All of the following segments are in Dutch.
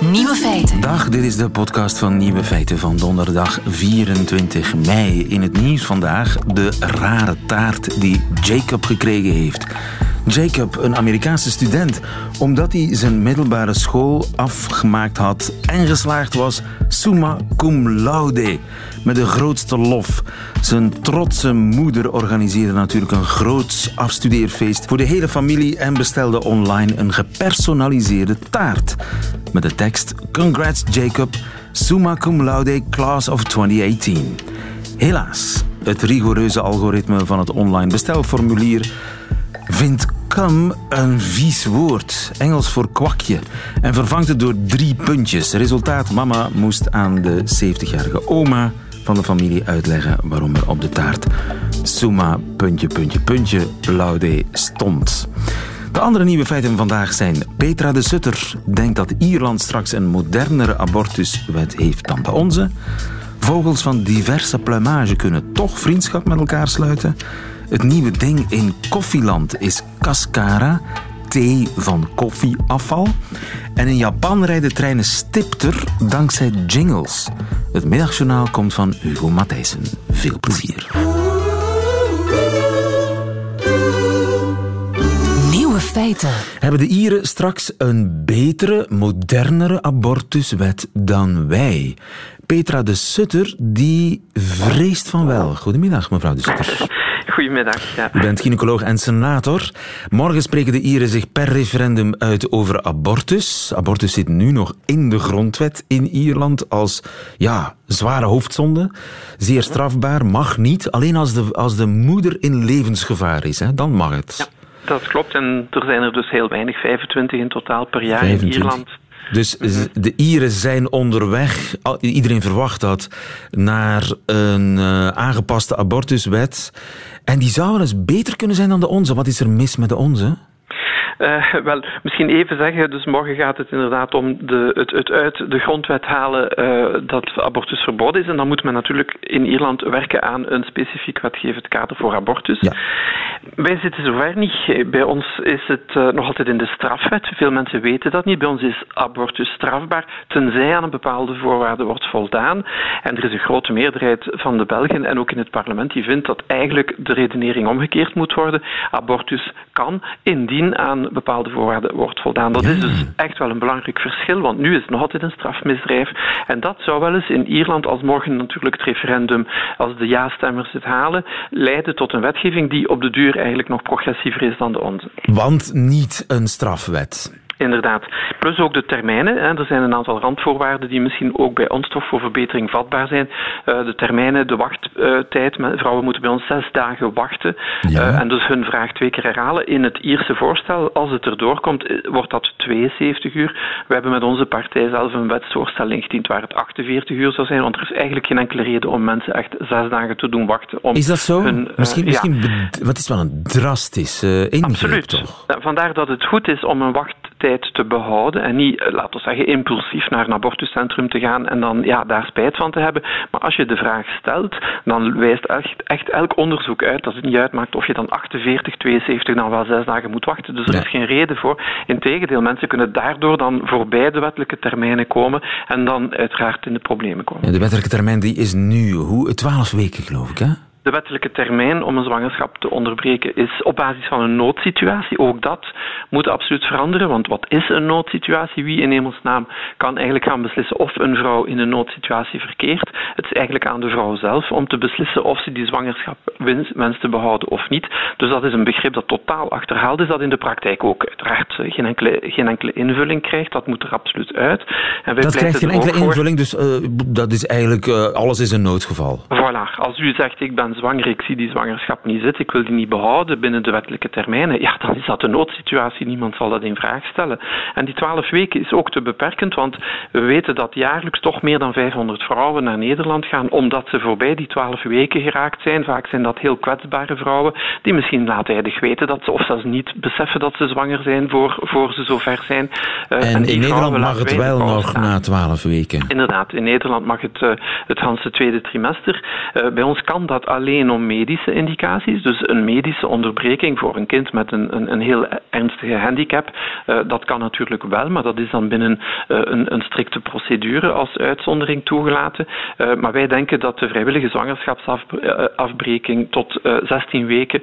Nieuwe feiten. Dag, dit is de podcast van Nieuwe Feiten van donderdag 24 mei. In het nieuws vandaag de rare taart die Jacob gekregen heeft. Jacob, een Amerikaanse student, omdat hij zijn middelbare school afgemaakt had en geslaagd was, summa cum laude, met de grootste lof. Zijn trotse moeder organiseerde natuurlijk een groot afstudeerfeest voor de hele familie en bestelde online een gepersonaliseerde taart met de tekst Congrats Jacob, summa cum laude class of 2018. Helaas, het rigoureuze algoritme van het online bestelformulier vindt come een vies woord, Engels voor kwakje, en vervangt het door drie puntjes. Resultaat, mama moest aan de 70-jarige oma van de familie uitleggen waarom er op de taart summa puntje puntje puntje stond. De andere nieuwe feiten vandaag zijn Petra de Sutter denkt dat Ierland straks een modernere abortuswet heeft dan de onze. Vogels van diverse plumage kunnen toch vriendschap met elkaar sluiten. Het nieuwe ding in Koffieland is Cascara, thee van koffieafval. En in Japan rijden treinen stipter dankzij jingles. Het middagjournaal komt van Hugo Matthijssen. Veel plezier. Nieuwe feiten. Hebben de Ieren straks een betere, modernere abortuswet dan wij? Petra de Sutter, die vreest van wel. Goedemiddag, mevrouw de Sutter. Goedemiddag. Ja. U bent gynaecoloog en senator. Morgen spreken de Ieren zich per referendum uit over abortus. Abortus zit nu nog in de grondwet in Ierland als ja, zware hoofdzonde. Zeer strafbaar, mag niet. Alleen als de, als de moeder in levensgevaar is, hè, dan mag het. Ja, dat klopt. En er zijn er dus heel weinig, 25 in totaal per jaar 25. in Ierland. Dus de Ieren zijn onderweg, iedereen verwacht dat, naar een eh, aangepaste abortuswet. En die zou wel eens beter kunnen zijn dan de onze. Wat is er mis met de onze? Eh, wel, misschien even zeggen, dus morgen gaat het inderdaad om de, het, het uit de grondwet halen eh, dat abortus verboden is. En dan moet men natuurlijk in Ierland werken aan een specifiek wetgevend kader voor abortus. Ja. Wij zitten zover niet. Bij ons is het eh, nog altijd in de strafwet. Veel mensen weten dat niet. Bij ons is abortus strafbaar, tenzij aan een bepaalde voorwaarde wordt voldaan. En er is een grote meerderheid van de Belgen en ook in het parlement die vindt dat eigenlijk de redenering omgekeerd moet worden. Abortus kan indien aan bepaalde voorwaarden wordt voldaan. Dat is dus echt wel een belangrijk verschil, want nu is het nog altijd een strafmisdrijf. En dat zou wel eens in Ierland, als morgen natuurlijk het referendum, als de ja-stemmers het halen, leiden tot een wetgeving die op de duur eigenlijk nog progressiever is dan de onze. Want niet een strafwet. Inderdaad. Plus ook de termijnen. Hè. Er zijn een aantal randvoorwaarden die misschien ook bij ons toch voor verbetering vatbaar zijn. Eh, de termijnen, de wachttijd. Men- Vrouwen moeten bij ons zes dagen wachten. Ja. Eh, en dus hun vraag twee keer herhalen. In het Ierse voorstel, als het erdoor komt, eh, wordt dat 72 uur. We hebben met onze partij zelf een wetsvoorstel ingediend waar het 48 uur zou zijn. Want er is eigenlijk geen enkele reden om mensen echt zes dagen te doen wachten. Om Is dat zo? hun, eh, misschien, ja. misschien wat is wel een drastische uh, ingreep, Absoluut. toch? Ja, Vandaar dat het goed is om een wachttijd te behouden en niet, eh, laten we zeggen, impulsief naar een abortuscentrum te gaan en dan ja, daar spijt van te hebben. Maar als je de vraag stelt, dan wijst echt, echt elk onderzoek uit dat het niet uitmaakt of je dan 48, 72 dan wel zes dagen moet wachten. Dus er Ja. is geen reden voor. Integendeel, mensen kunnen daardoor dan voorbij de wettelijke termijnen komen en dan uiteraard in de problemen komen. Ja, de wettelijke termijn die is nu hoe, 12 weken, geloof ik, hè? De wettelijke termijn om een zwangerschap te onderbreken is op basis van een noodsituatie. Ook dat moet absoluut veranderen, want wat is een noodsituatie? Wie in hemelsnaam kan eigenlijk gaan beslissen of een vrouw in een noodsituatie verkeert? Het is eigenlijk aan de vrouw zelf om te beslissen of ze die zwangerschap wens, wenst te behouden of niet. Dus dat is een begrip dat totaal achterhaald is, dat in de praktijk ook uiteraard eh, geen enkele, geen enkele invulling krijgt. Dat moet er absoluut uit. En wij Dat krijgt geen enkele invulling, dus eh, dat is eigenlijk, eh, alles is een noodgeval. Voilà, als u zegt ik ben zwanger, ik zie die zwangerschap niet zitten, ik wil die niet behouden binnen de wettelijke termijnen, ja, dan is dat een noodsituatie, niemand zal dat in vraag stellen. En die twaalf weken is ook te beperkend, want we weten dat jaarlijks toch meer dan 500 vrouwen naar Nederland gaan, omdat ze voorbij die twaalf weken geraakt zijn. Vaak zijn dat heel kwetsbare vrouwen, die misschien laattijdig weten dat ze, of zelfs niet beseffen dat ze zwanger zijn voor, voor ze zover zijn. Eh, En in Nederland mag het wel nog staan. na 12 weken. Inderdaad, in Nederland mag het, eh, het ganse tweede trimester. Eh, bij ons kan dat alleen alleen om medische indicaties. Dus een medische onderbreking voor een kind met een, een, een heel ernstige handicap, uh, dat kan natuurlijk wel, maar dat is dan binnen uh, een, een, strikte procedure als uitzondering toegelaten. Uh, maar wij denken dat de vrijwillige zwangerschapsafbreking tot 16 weken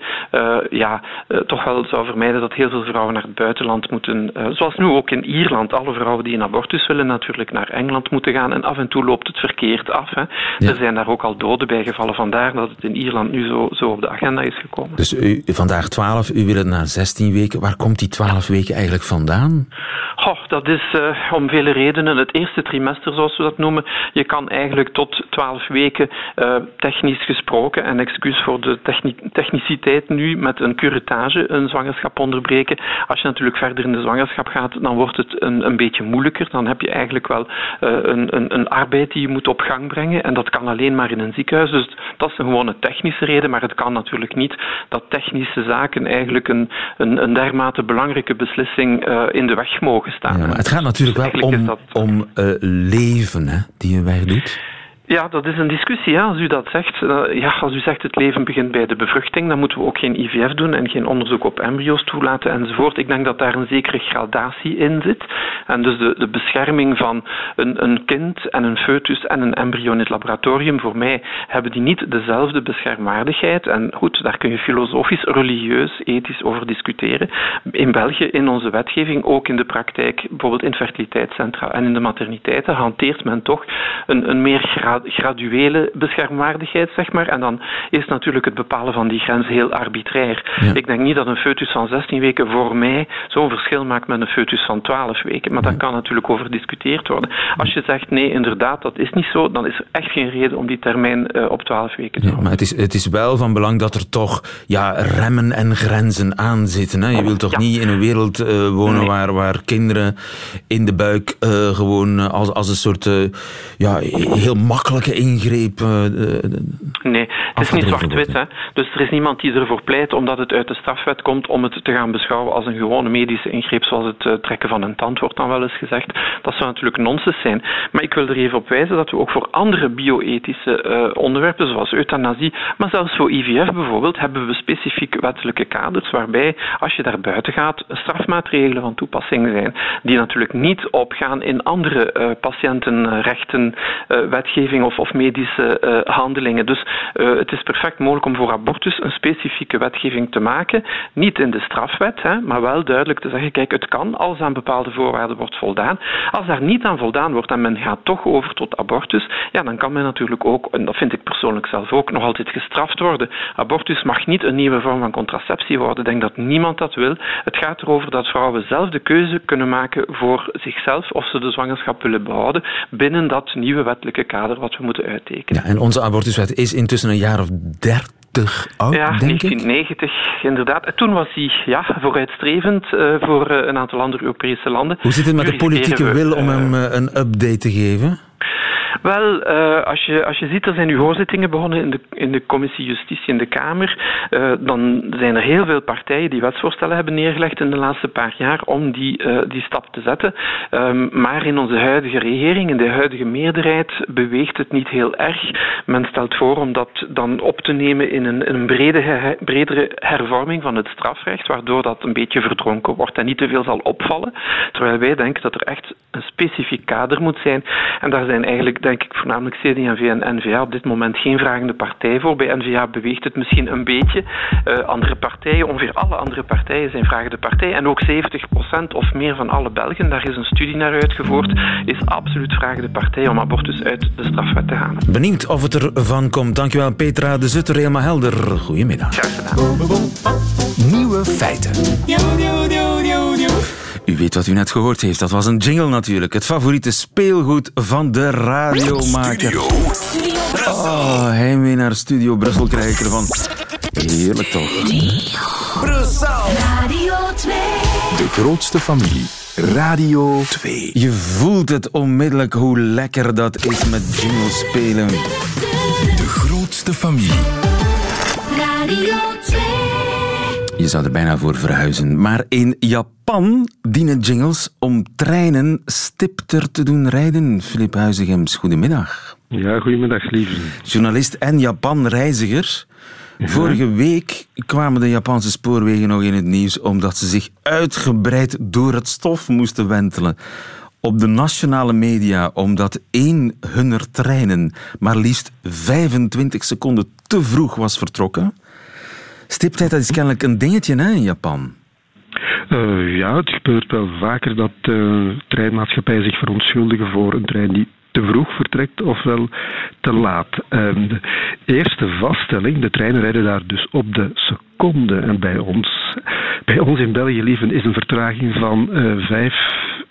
ja, toch wel zou vermijden dat heel veel vrouwen naar het buitenland moeten, zoals nu ook in Ierland. Alle vrouwen die een abortus willen natuurlijk naar Engeland moeten gaan en af en toe loopt het verkeerd af. Hè. Er zijn daar ook al doden bij gevallen, vandaar dat het in Ierland nu zo, zo op de agenda is gekomen. Dus u, vandaag 12, u wil het naar 16 weken. Waar komt die 12 weken eigenlijk vandaan? Oh, dat is uh, om vele redenen. Het eerste trimester, zoals we dat noemen, je kan eigenlijk tot 12 weken uh, technisch gesproken, en excuus voor de techni techniciteit nu, met een curettage een zwangerschap onderbreken. Als je natuurlijk verder in de zwangerschap gaat, dan wordt het een, een beetje moeilijker. Dan heb je eigenlijk wel uh, een, een, een arbeid die je moet op gang brengen. En dat kan alleen maar in een ziekenhuis. Dus dat is een gewone technische reden, maar het kan natuurlijk niet dat technische zaken eigenlijk een, een, een dermate belangrijke beslissing uh, in de weg mogen staan. Ja, maar het gaat natuurlijk wel om, dat... om uh, leven hè, die je wegdoet. Ja, dat is een discussie. Als u dat zegt, uh, ja, als u zegt het leven begint bij de bevruchting, dan moeten we ook geen IVF doen en geen onderzoek op embryo's toelaten enzovoort. Ik denk dat daar een zekere gradatie in zit. En dus de, de bescherming van een, een kind en een foetus en een embryo in het laboratorium, voor mij hebben die niet dezelfde beschermwaardigheid. En goed, daar kun je filosofisch, religieus, ethisch over discussiëren. In België, in onze wetgeving, ook in de praktijk, bijvoorbeeld in fertiliteitscentra en in de materniteiten, hanteert men toch een, een meer gradatie graduele beschermwaardigheid, zeg maar. En dan is natuurlijk het bepalen van die grens heel arbitrair. Ik denk niet dat een foetus van 16 weken voor mij zo'n verschil maakt met een foetus van 12 weken. Maar daar kan natuurlijk over gediscuteerd worden. Als je zegt nee, inderdaad, dat is niet zo, dan is er echt geen reden om die termijn uh, op 12 weken te houden. maar het is, het is wel van belang dat er toch ja, remmen en grenzen aan zitten. Hè? Je wilt toch niet in een wereld uh, wonen nee. waar, waar kinderen in de buik uh, gewoon als, als een soort ja, heel makkelijk makkelijke ingreep. Uh, nee, het is niet zwart-wit. Dus er is niemand die ervoor pleit, omdat het uit de strafwet komt, om het te gaan beschouwen als een gewone medische ingreep, zoals het uh, trekken van een tand wordt dan wel eens gezegd. Dat zou natuurlijk nonsens zijn. Maar ik wil er even op wijzen dat we ook voor andere bioethische uh, onderwerpen, zoals euthanasie, maar zelfs voor IVF bijvoorbeeld, hebben we specifiek wettelijke kaders waarbij, als je daar buiten gaat, strafmaatregelen van toepassing zijn, die natuurlijk niet opgaan in andere patiëntenrechten, wetgeving of, of medische uh, handelingen. Dus uh, het is perfect mogelijk om voor abortus een specifieke wetgeving te maken. Niet in de strafwet, hè, maar wel duidelijk te zeggen: kijk, het kan als aan bepaalde voorwaarden wordt voldaan. Als daar niet aan voldaan wordt en men gaat toch over tot abortus, ja, dan kan men natuurlijk ook, en dat vind ik persoonlijk zelf ook, nog altijd gestraft worden. Abortus mag niet een nieuwe vorm van contraceptie worden. Ik denk dat niemand dat wil. Het gaat erover dat vrouwen zelf de keuze kunnen maken voor zichzelf of ze de zwangerschap willen behouden binnen dat nieuwe wettelijke kader wat we moeten uittekenen. Ja, en onze abortuswet is intussen een jaar of dertig oud, ja, denk 1990 ik. inderdaad. Toen was hij ja, vooruitstrevend uh, voor uh, een aantal andere Europese landen. Hoe zit het met de politieke wil om hem uh, een update te geven? Wel, uh, als, je, als je ziet, er zijn nu hoorzittingen begonnen in de, in de commissie Justitie in de Kamer. Uh, dan zijn er heel veel partijen die wetsvoorstellen hebben neergelegd in de laatste paar jaar om die, uh, die stap te zetten. Um, maar in onze huidige regering, in de huidige meerderheid, beweegt het niet heel erg. Men stelt voor om dat dan op te nemen in een, een brede, bredere hervorming van het strafrecht, waardoor dat een beetje verdronken wordt en niet te veel zal opvallen. Terwijl wij denken dat er echt een specifiek kader moet zijn. En daar zijn eigenlijk denk ik voornamelijk CD&V en N-VA op dit moment geen vragende partij voor. Bij N-VA beweegt het misschien een beetje. Uh, andere partijen, ongeveer alle andere partijen zijn vragende partij. En ook 70% of meer van alle Belgen, daar is een studie naar uitgevoerd, is absoluut vragende partij om abortus uit de strafwet te halen. Benieuwd of het ervan komt. Dankjewel Petra de Zutter, helemaal helder. Goedemiddag. Graag gedaan. Nieuwe feiten. U weet wat u net gehoord heeft. Dat was een jingle natuurlijk. Het favoriete speelgoed van de radiomaker. Studio Oh, heimwee naar Studio Brussel krijg ik ervan. Heerlijk toch? Brussel. Radio 2. De grootste familie. Radio 2. Je voelt het onmiddellijk hoe lekker dat is met jingle spelen. De grootste familie. Radio 2. Je zou er bijna voor verhuizen. Maar in Japan dienen jingles om treinen stipter te doen rijden. Filip Huizigems, goedemiddag. Ja, goedemiddag, lieve. Journalist en Japan-reiziger. Vorige week kwamen de Japanse spoorwegen nog in het nieuws omdat ze zich uitgebreid door het stof moesten wentelen. Op de nationale media omdat één hunner treinen maar liefst 25 seconden te vroeg was vertrokken. Stiptijd, dat is kennelijk een dingetje hè, in Japan. Uh, ja, het gebeurt wel vaker dat uh, treinmaatschappijen zich verontschuldigen voor een trein die te vroeg vertrekt ofwel te laat. De eerste vaststelling, de treinen rijden daar dus op de seconde. En bij ons, bij ons in België, lieven, is een vertraging van uh, vijf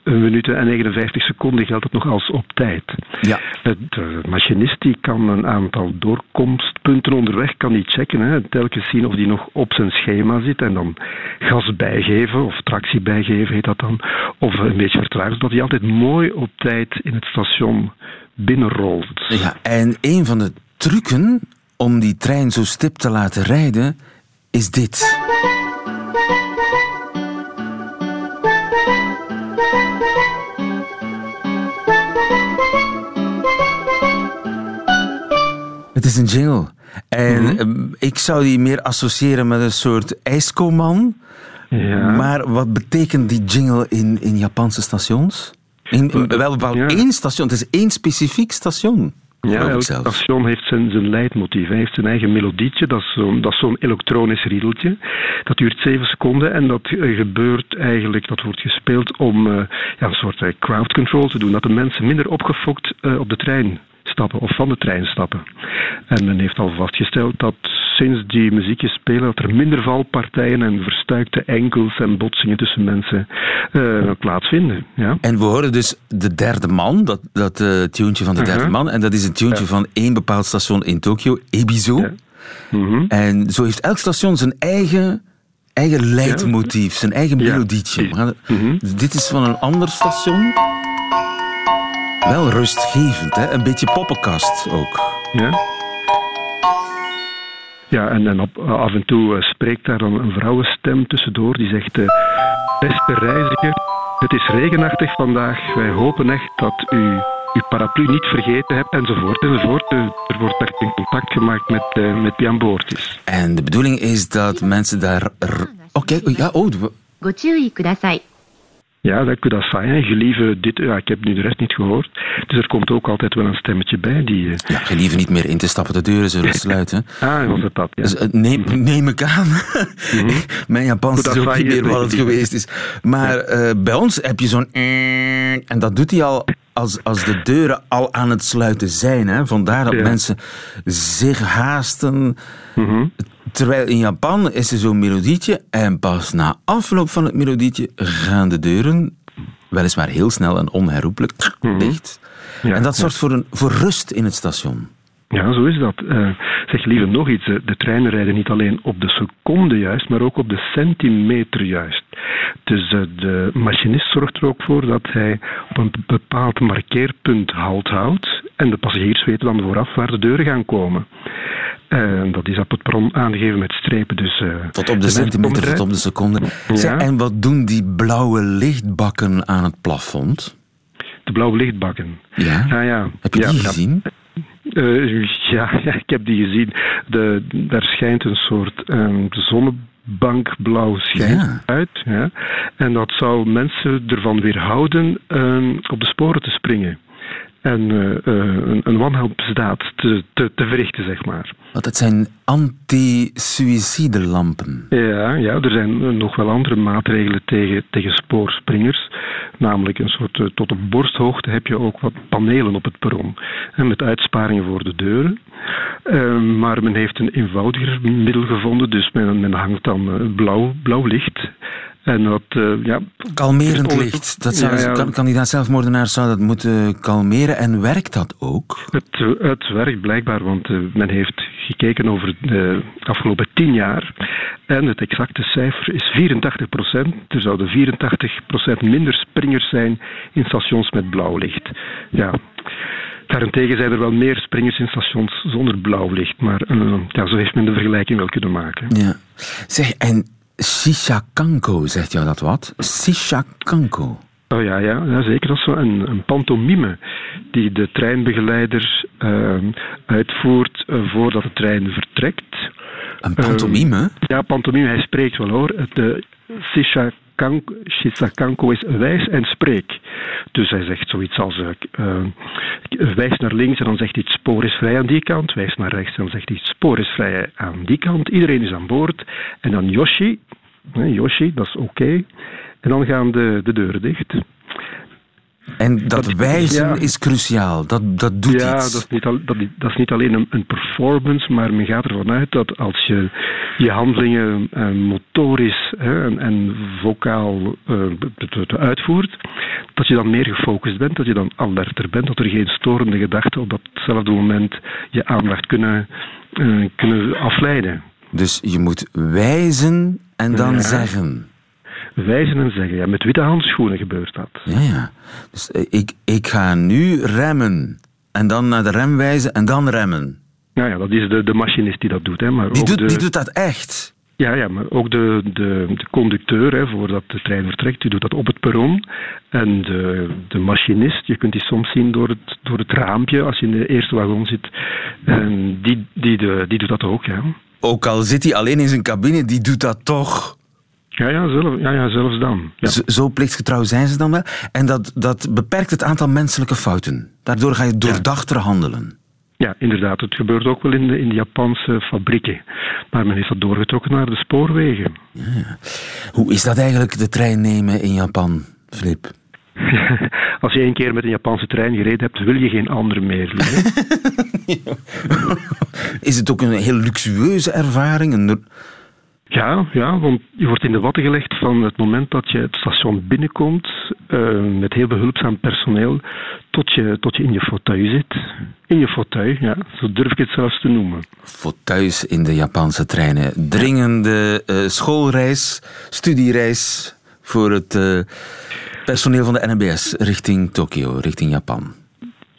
minuten en 59 seconden geldt het nog als op tijd. Ja. De machinist die kan een aantal doorkomstpunten onderweg kan die checken. Hè, telkens zien of die nog op zijn schema zit en dan gas bijgeven of tractie bijgeven heet dat dan. Of een beetje vertragen, zodat hij altijd mooi op tijd in het station binnenrolt. Ja, en een van de trucken om die trein zo stip te laten rijden is dit. Het is een jingle. En Mhm. ehm, ik zou die meer associëren met een soort ijskoman. Ja. Maar wat betekent die jingle in, in Japanse stations? In, in- wel Ja. één station. Het is één specifiek station. Ja, elk station heeft zijn, zijn leidmotief. Hij heeft zijn eigen melodietje. Dat is zo'n elektronisch riedeltje. Dat duurt zeven seconden en dat eh, gebeurt eigenlijk, dat wordt gespeeld om eh, ja, een soort eh, crowd control te doen. Dat de mensen minder opgefokt eh, op de trein stappen of van de trein stappen. En men heeft al vastgesteld dat sinds die muziekjes spelen, dat er minder valpartijen en verstuikte enkels en botsingen tussen mensen eh, plaatsvinden. Ja. En we horen dus de derde man, dat, dat uh, van de derde Mhm. man. En dat is een tuentje van één bepaald station in Tokio, Ebizo. Ja. Mhm. En zo heeft elk station zijn eigen, eigen leidmotief, zijn eigen melodietje. Mhm. Dit is van een ander station. Wel rustgevend, hè? een beetje poppenkast ook. Ja. Ja, en, en op, af en toe eh, spreekt daar dan een vrouwenstem tussendoor die zegt: eh, Beste reiziger, het is regenachtig vandaag. Wij hopen echt dat u uw paraplu niet vergeten hebt, enzovoort. enzovoort. Eh, Er wordt echt in contact gemaakt met, eh, met wie aan boord is. En de bedoeling is dat mensen daar... r- Oké, oh, ja, oh, we- ご注意ください。 Ja, dat kudasai, hè. gelieve dit. Ja, ik heb nu de rest niet gehoord. Dus er komt ook altijd wel een stemmetje bij die. eh, ja, gelieve niet meer in te stappen, de deuren zullen sluiten. ah, was het dat? Ja. Dus, eh, neem, neem ik aan. Mijn Japans is ook niet meer wat het geweest is. Maar eh, bij ons heb je zo'n... En dat doet hij al als, als de deuren al aan het sluiten zijn. Hè. Vandaar dat Ja. mensen zich haasten. Mhm. Terwijl in Japan is er zo'n melodietje en pas na afloop van het melodietje gaan de deuren, weliswaar heel snel en onherroepelijk, dicht. Mhm. Ja, en dat ja. zorgt voor, een, voor rust in het station. Ja, zo is dat. Eh, zeg liever nog iets. eh, De treinen rijden niet alleen op de seconde juist, maar ook op de centimeter juist. Dus eh, de machinist zorgt er ook voor dat hij op een bepaald markeerpunt halt houdt. En de passagiers weten dan vooraf waar de deuren gaan komen. En dat is op het perron aangegeven met strepen. Dus, eh, Tot op de centimeter, tot op de seconde. En wat doen die blauwe lichtbakken aan het plafond? De blauwe lichtbakken. Ja? Ah, ja. Heb je ja, die gezien? Eh, ja, ja, ik heb die gezien. De, daar schijnt een soort ehm, zonnebankblauw schijn Ja. uit. Ja. En dat zou mensen ervan weerhouden ehm, op de sporen te springen. En eh, eh, een, een wanhelpsdaad te, te, te verrichten, zeg maar. Want het zijn anti-suïcidelampen. Ja, ja, er zijn eh, nog wel andere maatregelen tegen, tegen spoorspringers. Namelijk een soort, tot op borsthoogte heb je ook wat panelen op het perron. En met uitsparingen voor de deuren. Eh, maar men heeft een eenvoudiger middel gevonden. Dus men, men hangt dan blauw, blauw licht. En dat, eh, ja... Kalmerend onderzoek- licht. Dat zou, Ja, ja. kan- Kandidaat zelfmoordenaar zou dat moeten kalmeren. En werkt dat ook? Het, het werkt blijkbaar, want eh, men heeft gekeken over de afgelopen tien jaar. En het exacte cijfer is 84 procent. Er zouden 84 procent minder springers zijn in stations met blauw licht. Ja. Daarentegen zijn er wel meer springers in stations zonder blauw licht. Maar eh, ja, zo heeft men de vergelijking wel kunnen maken. Ja. Zeg, en Shishakanko, zegt jou dat wat? Shishakanko. Oh ja, ja, zeker. Dat is zo een, een pantomime die de treinbegeleider uh, uitvoert uh, voordat de trein vertrekt. Een pantomime? Uh, ja, pantomime. Hij spreekt wel hoor. De Shisakanko is wijs en spreek. Dus hij zegt zoiets als uh, wijs naar links en dan zegt hij het spoor is vrij aan die kant. Wijs naar rechts en dan zegt hij het spoor is vrij aan die kant. Iedereen is aan boord. En dan Yoshi, Yoshi, dat is oké. En dan gaan de deuren dicht. En dat, wijzen is cruciaal. Dat, dat doet ja, iets. Dat is niet, al, dat, dat is niet alleen een, een, performance, maar men gaat ervan uit dat als je je handelingen uh, motorisch hè, en, en, vocaal uh, uitvoert, dat je dan meer gefocust bent, dat je dan alerter bent, dat er geen storende gedachten op datzelfde moment je aandacht kunnen, uh, kunnen afleiden. Dus je moet wijzen en dan ja. zeggen wijzen en zeggen. Ja, met witte handschoenen gebeurt dat. Ja, ja. Dus ik, ik ga nu remmen. En dan naar de rem wijzen en dan remmen. Ja, ja dat is de, de machinist die dat doet. Hè, maar die, ook doet, de... die doet dat echt? Ja, ja, maar ook de, de, de conducteur, hè, voordat de trein vertrekt, die doet dat op het perron. En de, de machinist, je kunt die soms zien door het, door het raampje als je in de eerste wagon zit. En die, die, de, die doet dat ook, ja. Ook al zit hij alleen in zijn cabine, die doet dat toch? Ja, ja, zelf, ja, ja zelfs dan. Ja. Zo, zo plichtgetrouw zijn ze dan wel. En dat, dat beperkt het aantal menselijke fouten. Daardoor ga je doordachter handelen. Ja, inderdaad. Het gebeurt ook wel in de, in de Japanse fabrieken. Maar men heeft dat doorgetrokken naar de spoorwegen. Ja. Hoe is dat eigenlijk, de trein nemen in Japan, Flip? Als je één keer met een Japanse trein gereden hebt, wil je geen andere meer. is het ook een heel luxueuze ervaring? Een ja, ja, want je wordt in de watten gelegd van het moment dat je het station binnenkomt, uh, met heel behulpzaam personeel, tot je, tot je in je fauteuil zit. In je fauteuil, ja, zo durf ik het zelfs te noemen. Fauteuils in de Japanse treinen. Dringende uh, schoolreis, studiereis voor het uh, personeel van de NMBS richting Tokio, richting Japan.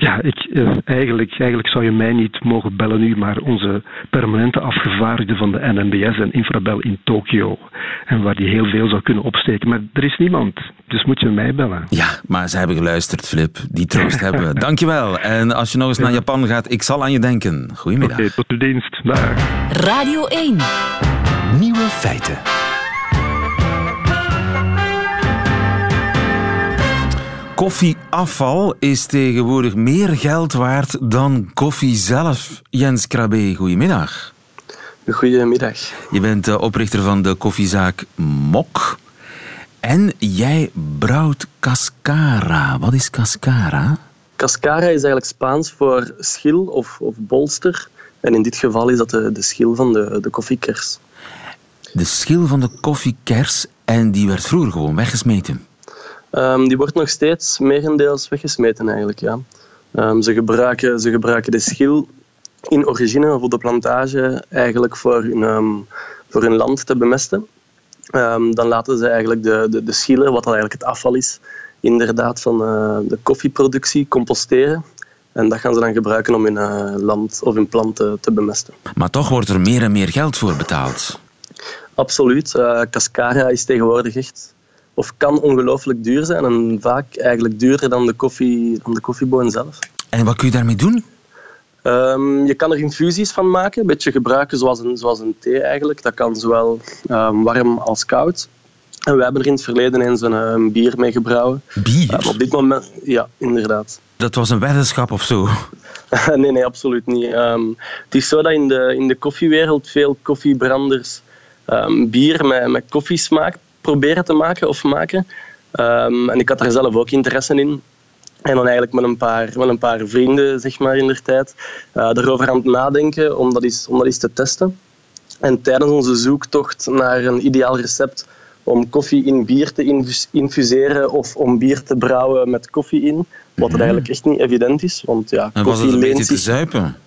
Ja, ik, uh, eigenlijk, eigenlijk zou je mij niet mogen bellen nu, maar onze permanente afgevaardigde van de NMBS en Infrabel in Tokio. En waar die heel veel zou kunnen opsteken. Maar er is niemand, dus moet je mij bellen. Ja, maar ze hebben geluisterd, Flip. Die troost hebben we. Dankjewel. En als je nog eens naar Japan gaat, ik zal aan je denken. Goedemiddag. Oké, okay, tot de dienst. Dag. Radio 1. Nieuwe feiten. Koffieafval is tegenwoordig meer geld waard dan koffie zelf. Jens Krabbe, goedemiddag. Goedemiddag. Je bent de oprichter van de koffiezaak Mok. En jij brouwt cascara. Wat is cascara? Cascara is eigenlijk Spaans voor schil of, of bolster. En in dit geval is dat de, de schil van de, de koffiekers. De schil van de koffiekers en die werd vroeger gewoon weggesmeten. Um, die wordt nog steeds merendeels weggesmeten eigenlijk, ja. Um, ze, gebruiken, ze gebruiken de schil in origine of op de plantage eigenlijk voor hun, um, voor hun land te bemesten. dan laten ze eigenlijk de, de, de schillen, wat eigenlijk het afval is, inderdaad van uh, de koffieproductie composteren. En dat gaan ze dan gebruiken om hun uh, land of hun planten te bemesten. Maar toch wordt er meer en meer geld voor betaald. Absoluut. Uh, cascara is tegenwoordig echt of kan ongelooflijk duur zijn en vaak eigenlijk duurder dan de, koffie, dan de koffieboon zelf. En wat kun je daarmee doen? Um, je kan er infusies van maken, een beetje gebruiken zoals een, zoals een thee eigenlijk. Dat kan zowel um, warm als koud. En we hebben er in het verleden eens een, een bier mee gebrouwen. Bier? Um, op dit moment, ja, inderdaad. Dat was een weddenschap of zo? nee, nee, absoluut niet. het is zo dat in de, in de koffiewereld veel koffiebranders bier met, met koffiesmaak proberen te maken of maken. Um, en ik had daar zelf ook interesse in. En dan eigenlijk met een paar, met een paar vrienden zeg maar, in de tijd uh, erover aan het nadenken om dat, eens, om dat eens te testen. En tijdens onze zoektocht naar een ideaal recept om koffie in bier te infuseren of om bier te brouwen met koffie in, wat mm. eigenlijk echt niet evident is. Want, ja, en was het een beetje te zuipen?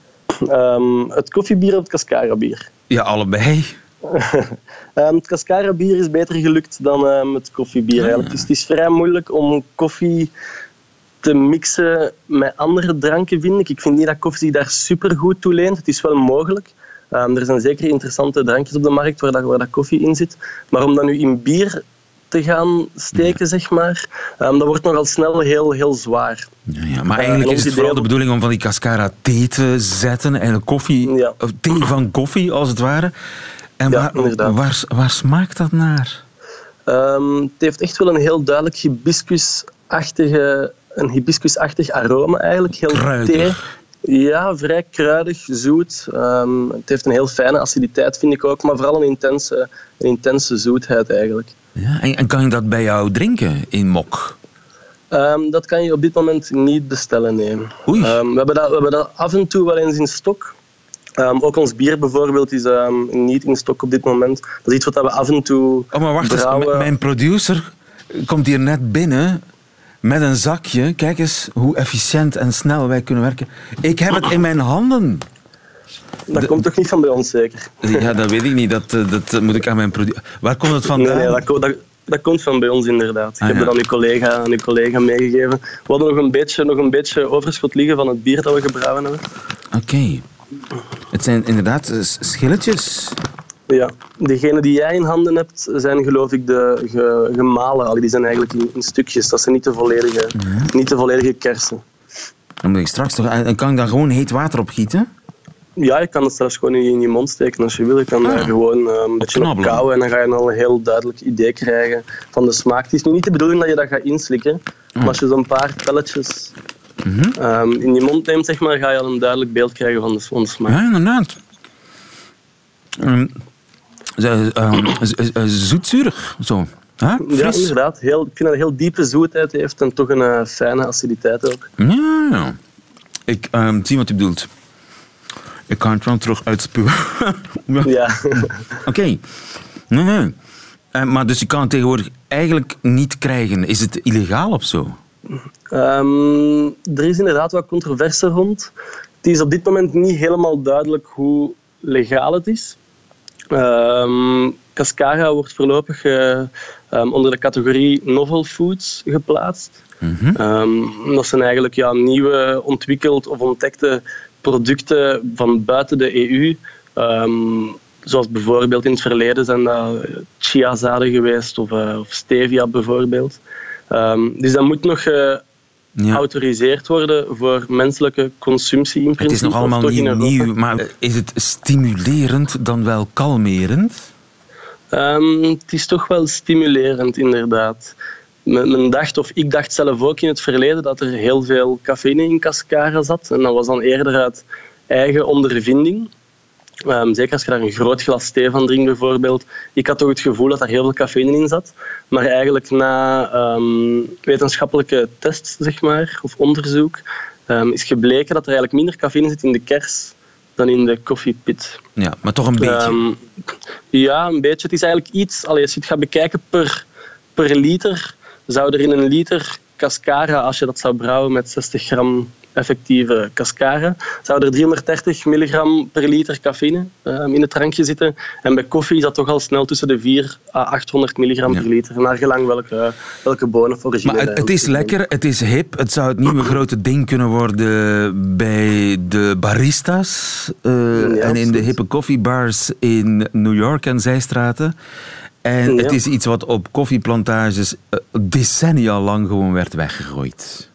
Um, het koffiebier of het cascara bier? Ja, allebei. Um, het cascara bier is beter gelukt dan um, het koffiebier. Eigenlijk. Dus het is vrij moeilijk om koffie te mixen met andere dranken, vind ik. Ik vind niet dat koffie zich daar super goed toe leent. Het is wel mogelijk. Um, er zijn zeker interessante drankjes op de markt waar, dat, waar dat koffie in zit. Maar om dat nu in bier te gaan steken, zeg maar, um, dat wordt nogal snel heel, heel zwaar. Ja, ja. Maar eigenlijk is het vooral de bedoeling om van die cascara thee te zetten en koffie, ja. thee van koffie als het ware. En waar, waar, waar, smaakt dat naar? Um, het heeft echt wel een heel duidelijk hibiscusachtige, een hibiscusachtig aroma eigenlijk. Heel thee. Ja, vrij kruidig, zoet. Um, het heeft een heel fijne aciditeit, vind ik ook, maar vooral een intense, een intense zoetheid eigenlijk. Ja, en, en kan je dat bij jou drinken in mok? Um, dat kan je op dit moment niet bestellen, nee. Oei. we, hebben dat, we hebben dat af en toe wel eens in stok. Um, ook ons bier bijvoorbeeld is um, niet in stok op dit moment. Dat is iets wat we af en toe Oh, maar wacht eens. Mijn producer komt hier net binnen met een zakje. Kijk eens hoe efficiënt en snel wij kunnen werken. Ik heb het in mijn handen. Dat komt toch niet van bij ons, zeker? Ja, dat weet ik niet. Dat, eh, dat moet ik aan mijn producer... Waar komt het vandaan? Nee, nee dat, dat, dat, komt van bij ons inderdaad. Ah, ik heb het aan uw collega, aan uw collega meegegeven. We hadden nog een, beetje, nog een beetje overschot liggen van het bier dat we gebrouwen hebben. Oké. Het zijn inderdaad schilletjes. Ja, degene die jij in handen hebt, zijn geloof ik de gemalen. Die zijn eigenlijk in, stukjes. Dat zijn niet de volledige, niet de volledige kersen. Dan moet ik straks toch... En kan ik daar gewoon heet water op gieten? Ja, je kan het zelfs gewoon in je mond steken als je wil. Je kan ah, gewoon eh, een beetje op kouwen en dan ga je al een heel duidelijk idee krijgen van de smaak. Het is nu niet de bedoeling dat je dat gaat inslikken, maar als je zo'n paar pelletjes um, in je mond neemt, zeg maar, ga je al een duidelijk beeld krijgen van de, van de smaak. Ja, inderdaad. Um, zoetzurig, zo. Ja, inderdaad. Heel, ik vind dat een heel diepe zoetheid heeft en toch een uh, fijne aciditeit ook. Ja, ja. Ik um, zie wat je bedoelt. Ik kan het wel terug uitspuwen. ja. Oké. Nee, nee. Uh, maar dus je kan het tegenwoordig eigenlijk niet krijgen. Is het illegaal of zo? Um, er is inderdaad wat controverse rond. Het is op dit moment niet helemaal duidelijk hoe legaal het is. Um, cascara wordt voorlopig uh, um, onder de categorie novel foods geplaatst. Mm -hmm. dat zijn eigenlijk ja, nieuwe, ontwikkeld of ontdekte producten van buiten de EU. zoals bijvoorbeeld in het verleden zijn dat chiazaden geweest of, uh, of stevia bijvoorbeeld. Dus dat moet nog uh, geautoriseerd worden voor menselijke consumptie in principe. Het is nog allemaal niet nieuw, maar is het stimulerend dan wel kalmerend? Um, het is toch wel stimulerend, inderdaad. Men dacht, of ik dacht zelf ook in het verleden, dat er heel veel cafeïne in cascara zat. En dat was dan eerder uit eigen ondervinding. Um, zeker als je daar een groot glas thee van drinkt bijvoorbeeld. Ik had toch het gevoel dat daar heel veel cafeïne in zat. Maar eigenlijk na um, wetenschappelijke tests, zeg maar, of onderzoek, um, is gebleken dat er eigenlijk minder cafeïne zit in de kers dan in de koffiepit. Ja, maar toch een beetje? ja, een beetje. Het is eigenlijk iets... Allee, als je het gaat bekijken per, per liter, zou er in een liter cascara, als je dat zou brouwen met 60 gram effectieve cascara, zou er 330 milligram per liter cafeïne um, in het drankje zitten. En bij koffie is dat toch al snel tussen de 4 à 800 milligram per liter, naar gelang welke, welke bonen voor Maar het, het is lekker, het is hip, het zou het nieuwe grote ding kunnen worden bij de baristas uh, en in de hippe koffiebars in New York en zijstraten. En het is iets wat op koffieplantages uh, decennia lang gewoon werd weggegooid.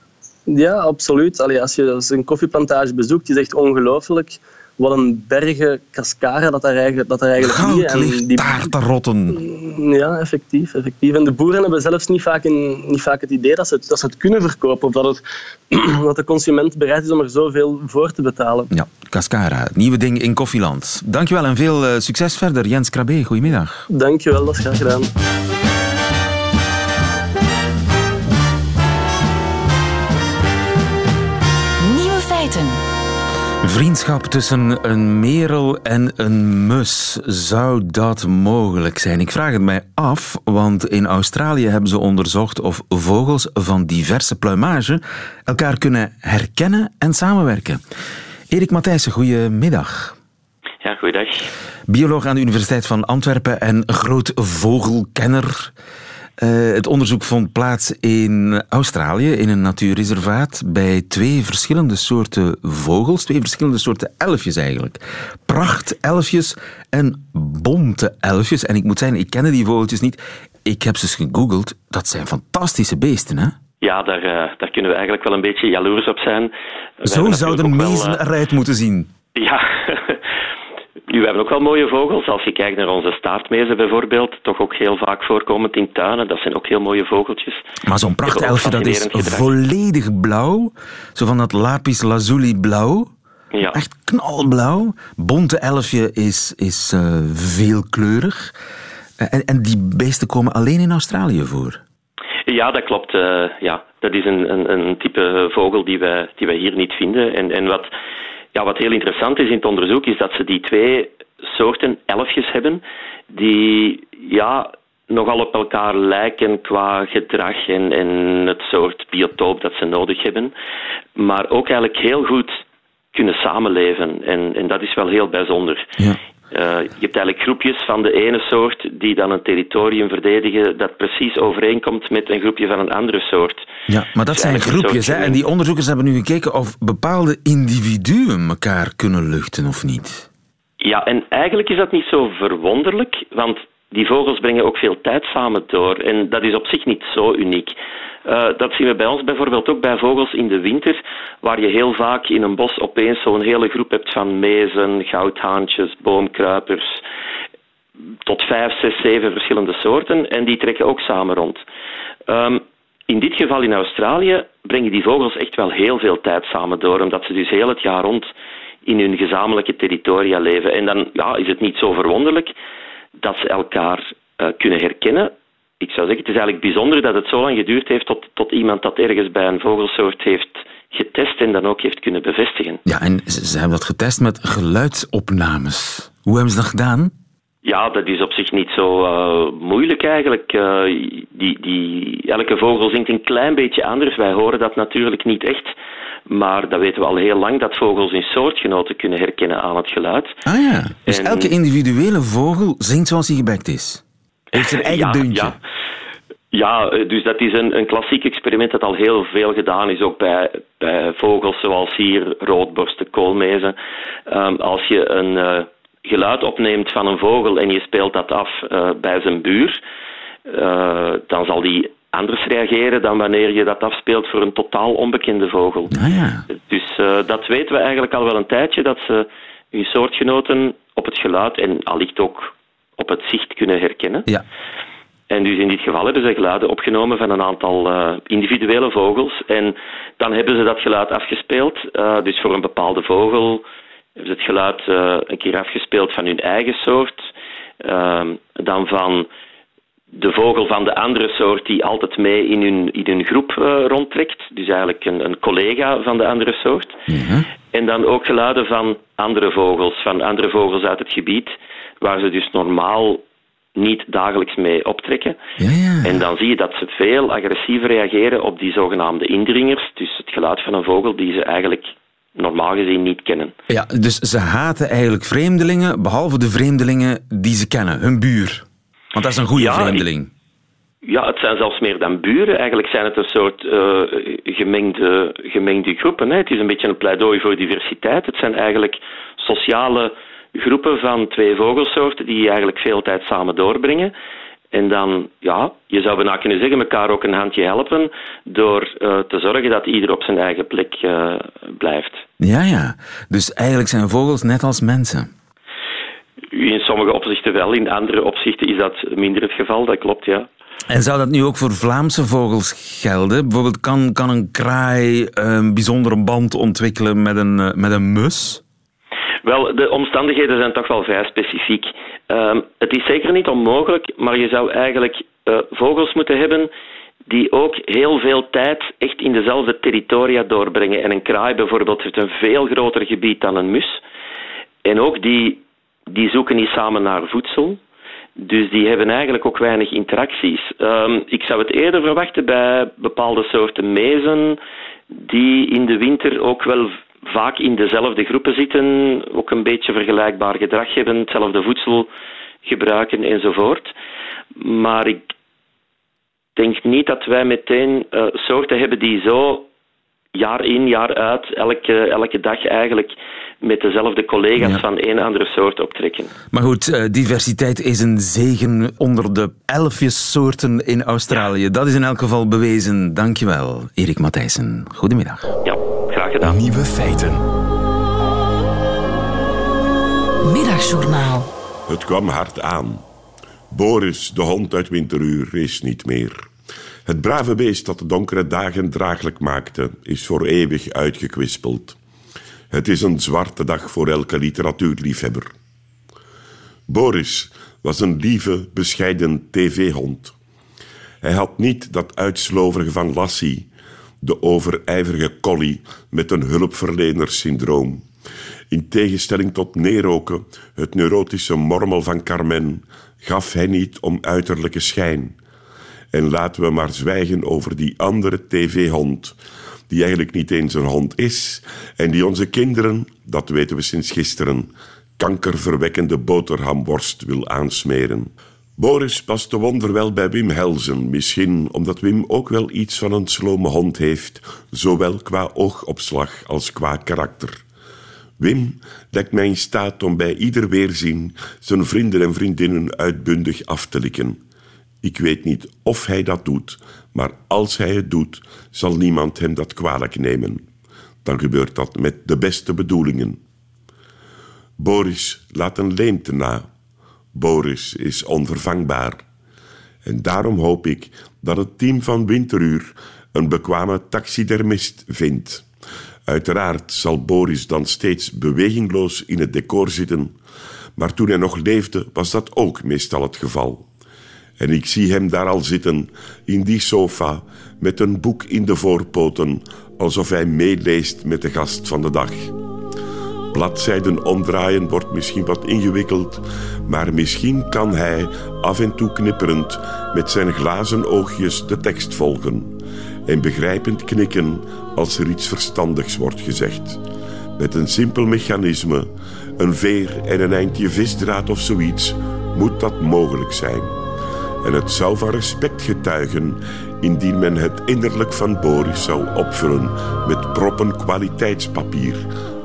Ja, absoluut. Allee, als je een koffieplantage bezoekt, is echt ongelooflijk wat een bergen cascara dat daar eigenlijk, dat daar eigenlijk. En die, daar te rotten. Ja, effectief, effectief. En de boeren hebben zelfs niet vaak, niet vaak het idee dat ze het, dat ze het kunnen verkopen of dat, het, dat de consument bereid is om er zoveel voor te betalen. Ja, cascara, nieuwe ding in Koffieland. Dankjewel en veel uh, succes verder. Jens Krabbe, goedemiddag. Dankjewel, dat is graag gedaan. Vriendschap tussen een merel en een mus. Zou dat mogelijk zijn? Ik vraag het mij af, want in Australië hebben ze onderzocht of vogels van diverse pluimage elkaar kunnen herkennen en samenwerken. Erik Matthijssen, goedemiddag. Ja, goeiedag. Bioloog aan de Universiteit van Antwerpen en groot vogelkenner. Uh, het onderzoek vond plaats in Australië, in een natuurreservaat, bij twee verschillende soorten vogels, twee verschillende soorten elfjes eigenlijk. Prachtelfjes en bonte elfjes. En ik moet zeggen, ik kende die vogeltjes niet. ik heb ze eens gegoogeld. Dat zijn fantastische beesten, hè? Ja, daar, uh, daar kunnen we eigenlijk wel een beetje jaloers op zijn. Zo zouden mezen wel, eruit moeten zien. Ja, we hebben ook wel mooie vogels. Als je kijkt naar onze staartmezen bijvoorbeeld, toch ook heel vaak voorkomend in tuinen. Dat zijn ook heel mooie vogeltjes. Maar zo'n prachtelfje, dat is volledig blauw. Zo van dat lapis lazuli blauw. Ja. Echt knalblauw. Bonte elfje is, is uh, veelkleurig. Eh, en, en die beesten komen alleen in Australië voor? Ja, dat klopt. Uh, ja. Dat is een, een, een, type vogel die wij, die wij hier niet vinden. En, en wat ja, wat heel interessant is in het onderzoek, is dat ze die twee soorten elfjes hebben, die ja, nogal op elkaar lijken qua gedrag en, en het soort biotoop dat ze nodig hebben, maar ook eigenlijk heel goed kunnen samenleven. En, en dat is wel heel bijzonder. Ja. Uh, je hebt eigenlijk groepjes van de ene soort die dan een territorium verdedigen dat precies overeenkomt met een groepje van een andere soort. Ja, maar dat zijn groepjes. Hè? En die onderzoekers hebben nu gekeken of bepaalde individuen elkaar kunnen luchten of niet. Ja, en eigenlijk is dat niet zo verwonderlijk, want die vogels brengen ook veel tijd samen door. En dat is op zich niet zo uniek. Uh, dat zien we bij ons bijvoorbeeld ook bij vogels in de winter, waar je heel vaak in een bos opeens zo'n hele groep hebt van mezen, goudhaantjes, boomkruipers, tot vijf, zes, zeven verschillende soorten. En die trekken ook samen rond. Um, in dit geval in Australië brengen die vogels echt wel heel veel tijd samen door, omdat ze dus heel het jaar rond in hun gezamenlijke territoria leven. En dan ja, is het niet zo verwonderlijk dat ze elkaar uh, kunnen herkennen. Ik zou zeggen, het is eigenlijk bijzonder dat het zo lang geduurd heeft tot, tot iemand dat ergens bij een vogelsoort heeft getest en dan ook heeft kunnen bevestigen. Ja, en ze hebben dat getest met geluidsopnames. Hoe hebben ze dat gedaan? Ja, dat is op zich niet zo uh, moeilijk eigenlijk. Uh, die, die, elke vogel zingt een klein beetje anders. Wij horen dat natuurlijk niet echt. Maar dat weten we al heel lang, dat vogels hun soortgenoten kunnen herkennen aan het geluid. Ah ja, dus elke individuele vogel zingt zoals hij gebekt is? Heeft zijn eigen ja, deuntje? Ja. Ja, eh, dus dat is een, een klassiek experiment dat al heel veel gedaan is, ook bij, bij vogels zoals hier, roodborsten, koolmezen. Um, als je een uh, geluid opneemt van een vogel en je speelt dat af uh, bij zijn buur, dan zal die anders reageren dan wanneer je dat afspeelt voor een totaal onbekende vogel. Ah, ja. Dus uh, dat weten we eigenlijk al wel een tijdje, dat ze hun soortgenoten op het geluid en allicht ook op het zicht kunnen herkennen. Ja. En dus in dit geval hebben ze geluiden opgenomen van een aantal uh, individuele vogels. En dan hebben ze dat geluid afgespeeld. Uh, dus voor een bepaalde vogel hebben ze het geluid een keer afgespeeld van hun eigen soort. Ehm, dan van de vogel van de andere soort die altijd mee in hun, in hun groep uh, rondtrekt. Dus eigenlijk een, een, collega van de andere soort. Ja. En dan ook geluiden van andere vogels, van andere vogels uit het gebied, waar ze dus normaal niet dagelijks mee optrekken. Ja, ja. En dan zie je dat ze veel agressiever reageren op die zogenaamde indringers, dus het geluid van een vogel die ze eigenlijk normaal gezien niet kennen. Ja, dus ze haten eigenlijk vreemdelingen, behalve de vreemdelingen die ze kennen, hun buur. Want dat is een goede ja, vreemdeling. Ja, het zijn zelfs meer dan buren. Eigenlijk zijn het een soort uh, gemengde, gemengde groepen. Hè. Het is een beetje een pleidooi voor diversiteit. Het zijn eigenlijk sociale groepen van twee vogelsoorten die eigenlijk veel tijd samen doorbrengen. En dan, ja, je zou bijna kunnen zeggen, elkaar ook een handje helpen door uh, te zorgen dat ieder op zijn eigen plek uh, blijft. Ja, ja. Dus eigenlijk zijn vogels net als mensen. In sommige opzichten wel, in andere opzichten is dat minder het geval, dat klopt, ja. En zou dat nu ook voor Vlaamse vogels gelden? Bijvoorbeeld, kan, kan een kraai een bijzondere band ontwikkelen met een, eh, met een mus? Wel, de omstandigheden zijn toch wel vrij specifiek. Um, het is zeker niet onmogelijk, maar je zou eigenlijk uh, vogels moeten hebben die ook heel veel tijd echt in dezelfde territoria doorbrengen. En een kraai bijvoorbeeld heeft een veel groter gebied dan een mus. En ook die die zoeken niet samen naar voedsel. Dus die hebben eigenlijk ook weinig interacties. Um, ik zou het eerder verwachten bij bepaalde soorten mezen, die in de winter ook wel vaak in dezelfde groepen zitten, ook een beetje vergelijkbaar gedrag hebben, hetzelfde voedsel gebruiken enzovoort. Maar ik denk niet dat wij meteen uh, soorten hebben die zo jaar in, jaar uit, elke, elke dag eigenlijk met dezelfde collega's van een andere soort optrekken. Maar goed, uh, diversiteit is een zegen onder de elfjessoorten in Australië. Dat is in elk geval bewezen. Dankjewel, Erik Matthijssen. Goedemiddag. Ja, graag gedaan. Nieuwe feiten. Middagjournaal. Het kwam hard aan. Boris, de hond uit Winteruur, is niet meer. Het brave beest dat de donkere dagen draaglijk maakte, is voor eeuwig uitgekwispeld. Het is een zwarte dag voor elke literatuurliefhebber. Boris was een lieve, bescheiden tv-hond. Hij had niet dat uitsloverige van Lassie, de overijverige collie met een hulpverlenersyndroom. In tegenstelling tot Neroke, het neurotische mormel van Carmen, gaf hij niet om uiterlijke schijn. En laten we maar zwijgen over die andere tv-hond, die eigenlijk niet eens een hond is, en die onze kinderen, dat weten we sinds gisteren, kankerverwekkende boterhamworst wil aansmeren. Boris paste wonderwel bij Wim Helzen, misschien omdat Wim ook wel iets van een slome hond heeft, zowel qua oogopslag als qua karakter. Wim lijkt mij in staat om bij ieder weerzien zijn vrienden en vriendinnen uitbundig af te likken. Ik weet niet of hij dat doet, maar als hij het doet, zal niemand hem dat kwalijk nemen. Dan gebeurt dat met de beste bedoelingen. Boris laat een leemte na. Boris is onvervangbaar. En daarom hoop ik dat het team van Winteruur een bekwame taxidermist vindt. Uiteraard zal Boris dan steeds bewegingloos in het decor zitten, maar toen hij nog leefde was dat ook meestal het geval. En ik zie hem daar al zitten, in die sofa, met een boek in de voorpoten, alsof hij meeleest met de gast van de dag. Bladzijden omdraaien wordt misschien wat ingewikkeld, maar misschien kan hij, af en toe knipperend, met zijn glazen oogjes de tekst volgen en begrijpend knikken als er iets verstandigs wordt gezegd. Met een simpel mechanisme, een veer en een eindje visdraad of zoiets, moet dat mogelijk zijn. En het zou van respect getuigen indien men het innerlijk van Boris zou opvullen met proppen kwaliteitspapier,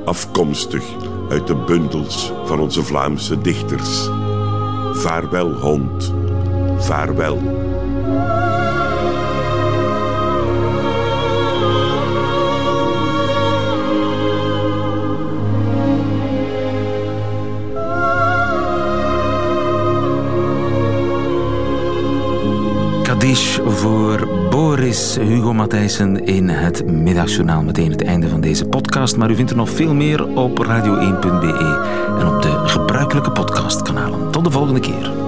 afkomstig uit de bundels van onze Vlaamse dichters. Vaarwel, hond, vaarwel. Voor Boris Hugo Matthijssen in het middagjournaal. Meteen het einde van deze podcast. Maar u vindt er nog veel meer op radio1.be en op de gebruikelijke podcastkanalen. Tot de volgende keer.